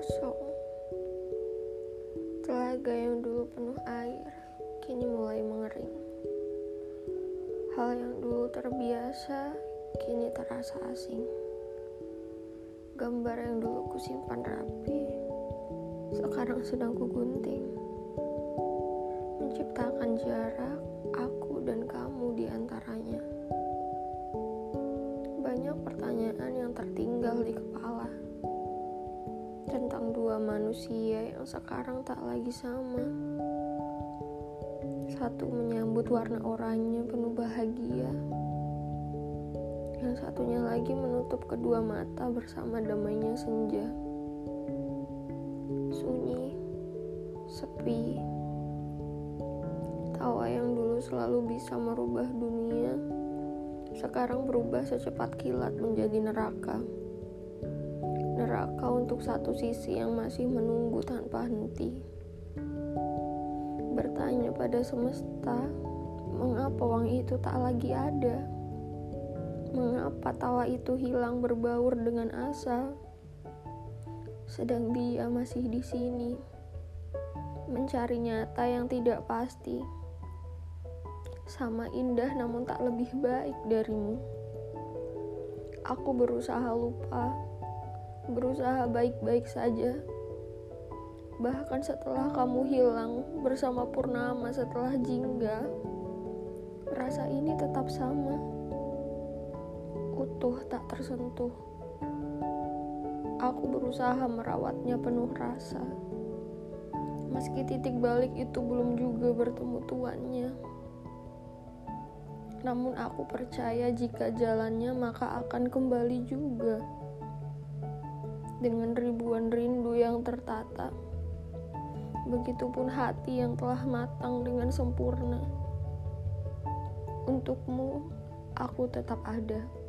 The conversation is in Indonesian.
kosong. Telaga yang dulu penuh air kini mulai mengering. Hal yang dulu terbiasa kini terasa asing. Gambar yang dulu kusimpan rapi sekarang sedang kugunting. Menciptakan jarak aku dan kamu di antaranya. Banyak pertanyaan yang tertinggal di kepala tentang dua manusia yang sekarang tak lagi sama. Satu menyambut warna oranye penuh bahagia. Yang satunya lagi menutup kedua mata bersama damainya senja. Sunyi, sepi. Tawa yang dulu selalu bisa merubah dunia, sekarang berubah secepat kilat menjadi neraka. Neraka untuk satu sisi yang masih menunggu tanpa henti bertanya pada semesta, mengapa wangi itu tak lagi ada? Mengapa tawa itu hilang berbaur dengan asa? Sedang dia masih di sini, mencari nyata yang tidak pasti. Sama indah namun tak lebih baik darimu. Aku berusaha lupa, berusaha baik-baik saja Bahkan setelah kamu hilang bersama purnama setelah jingga, rasa ini tetap sama. Utuh tak tersentuh. Aku berusaha merawatnya penuh rasa. Meski titik balik itu belum juga bertemu tuannya. Namun aku percaya jika jalannya maka akan kembali juga. Dengan ribuan rindu yang tertata. Begitupun hati yang telah matang dengan sempurna. Untukmu, aku tetap ada.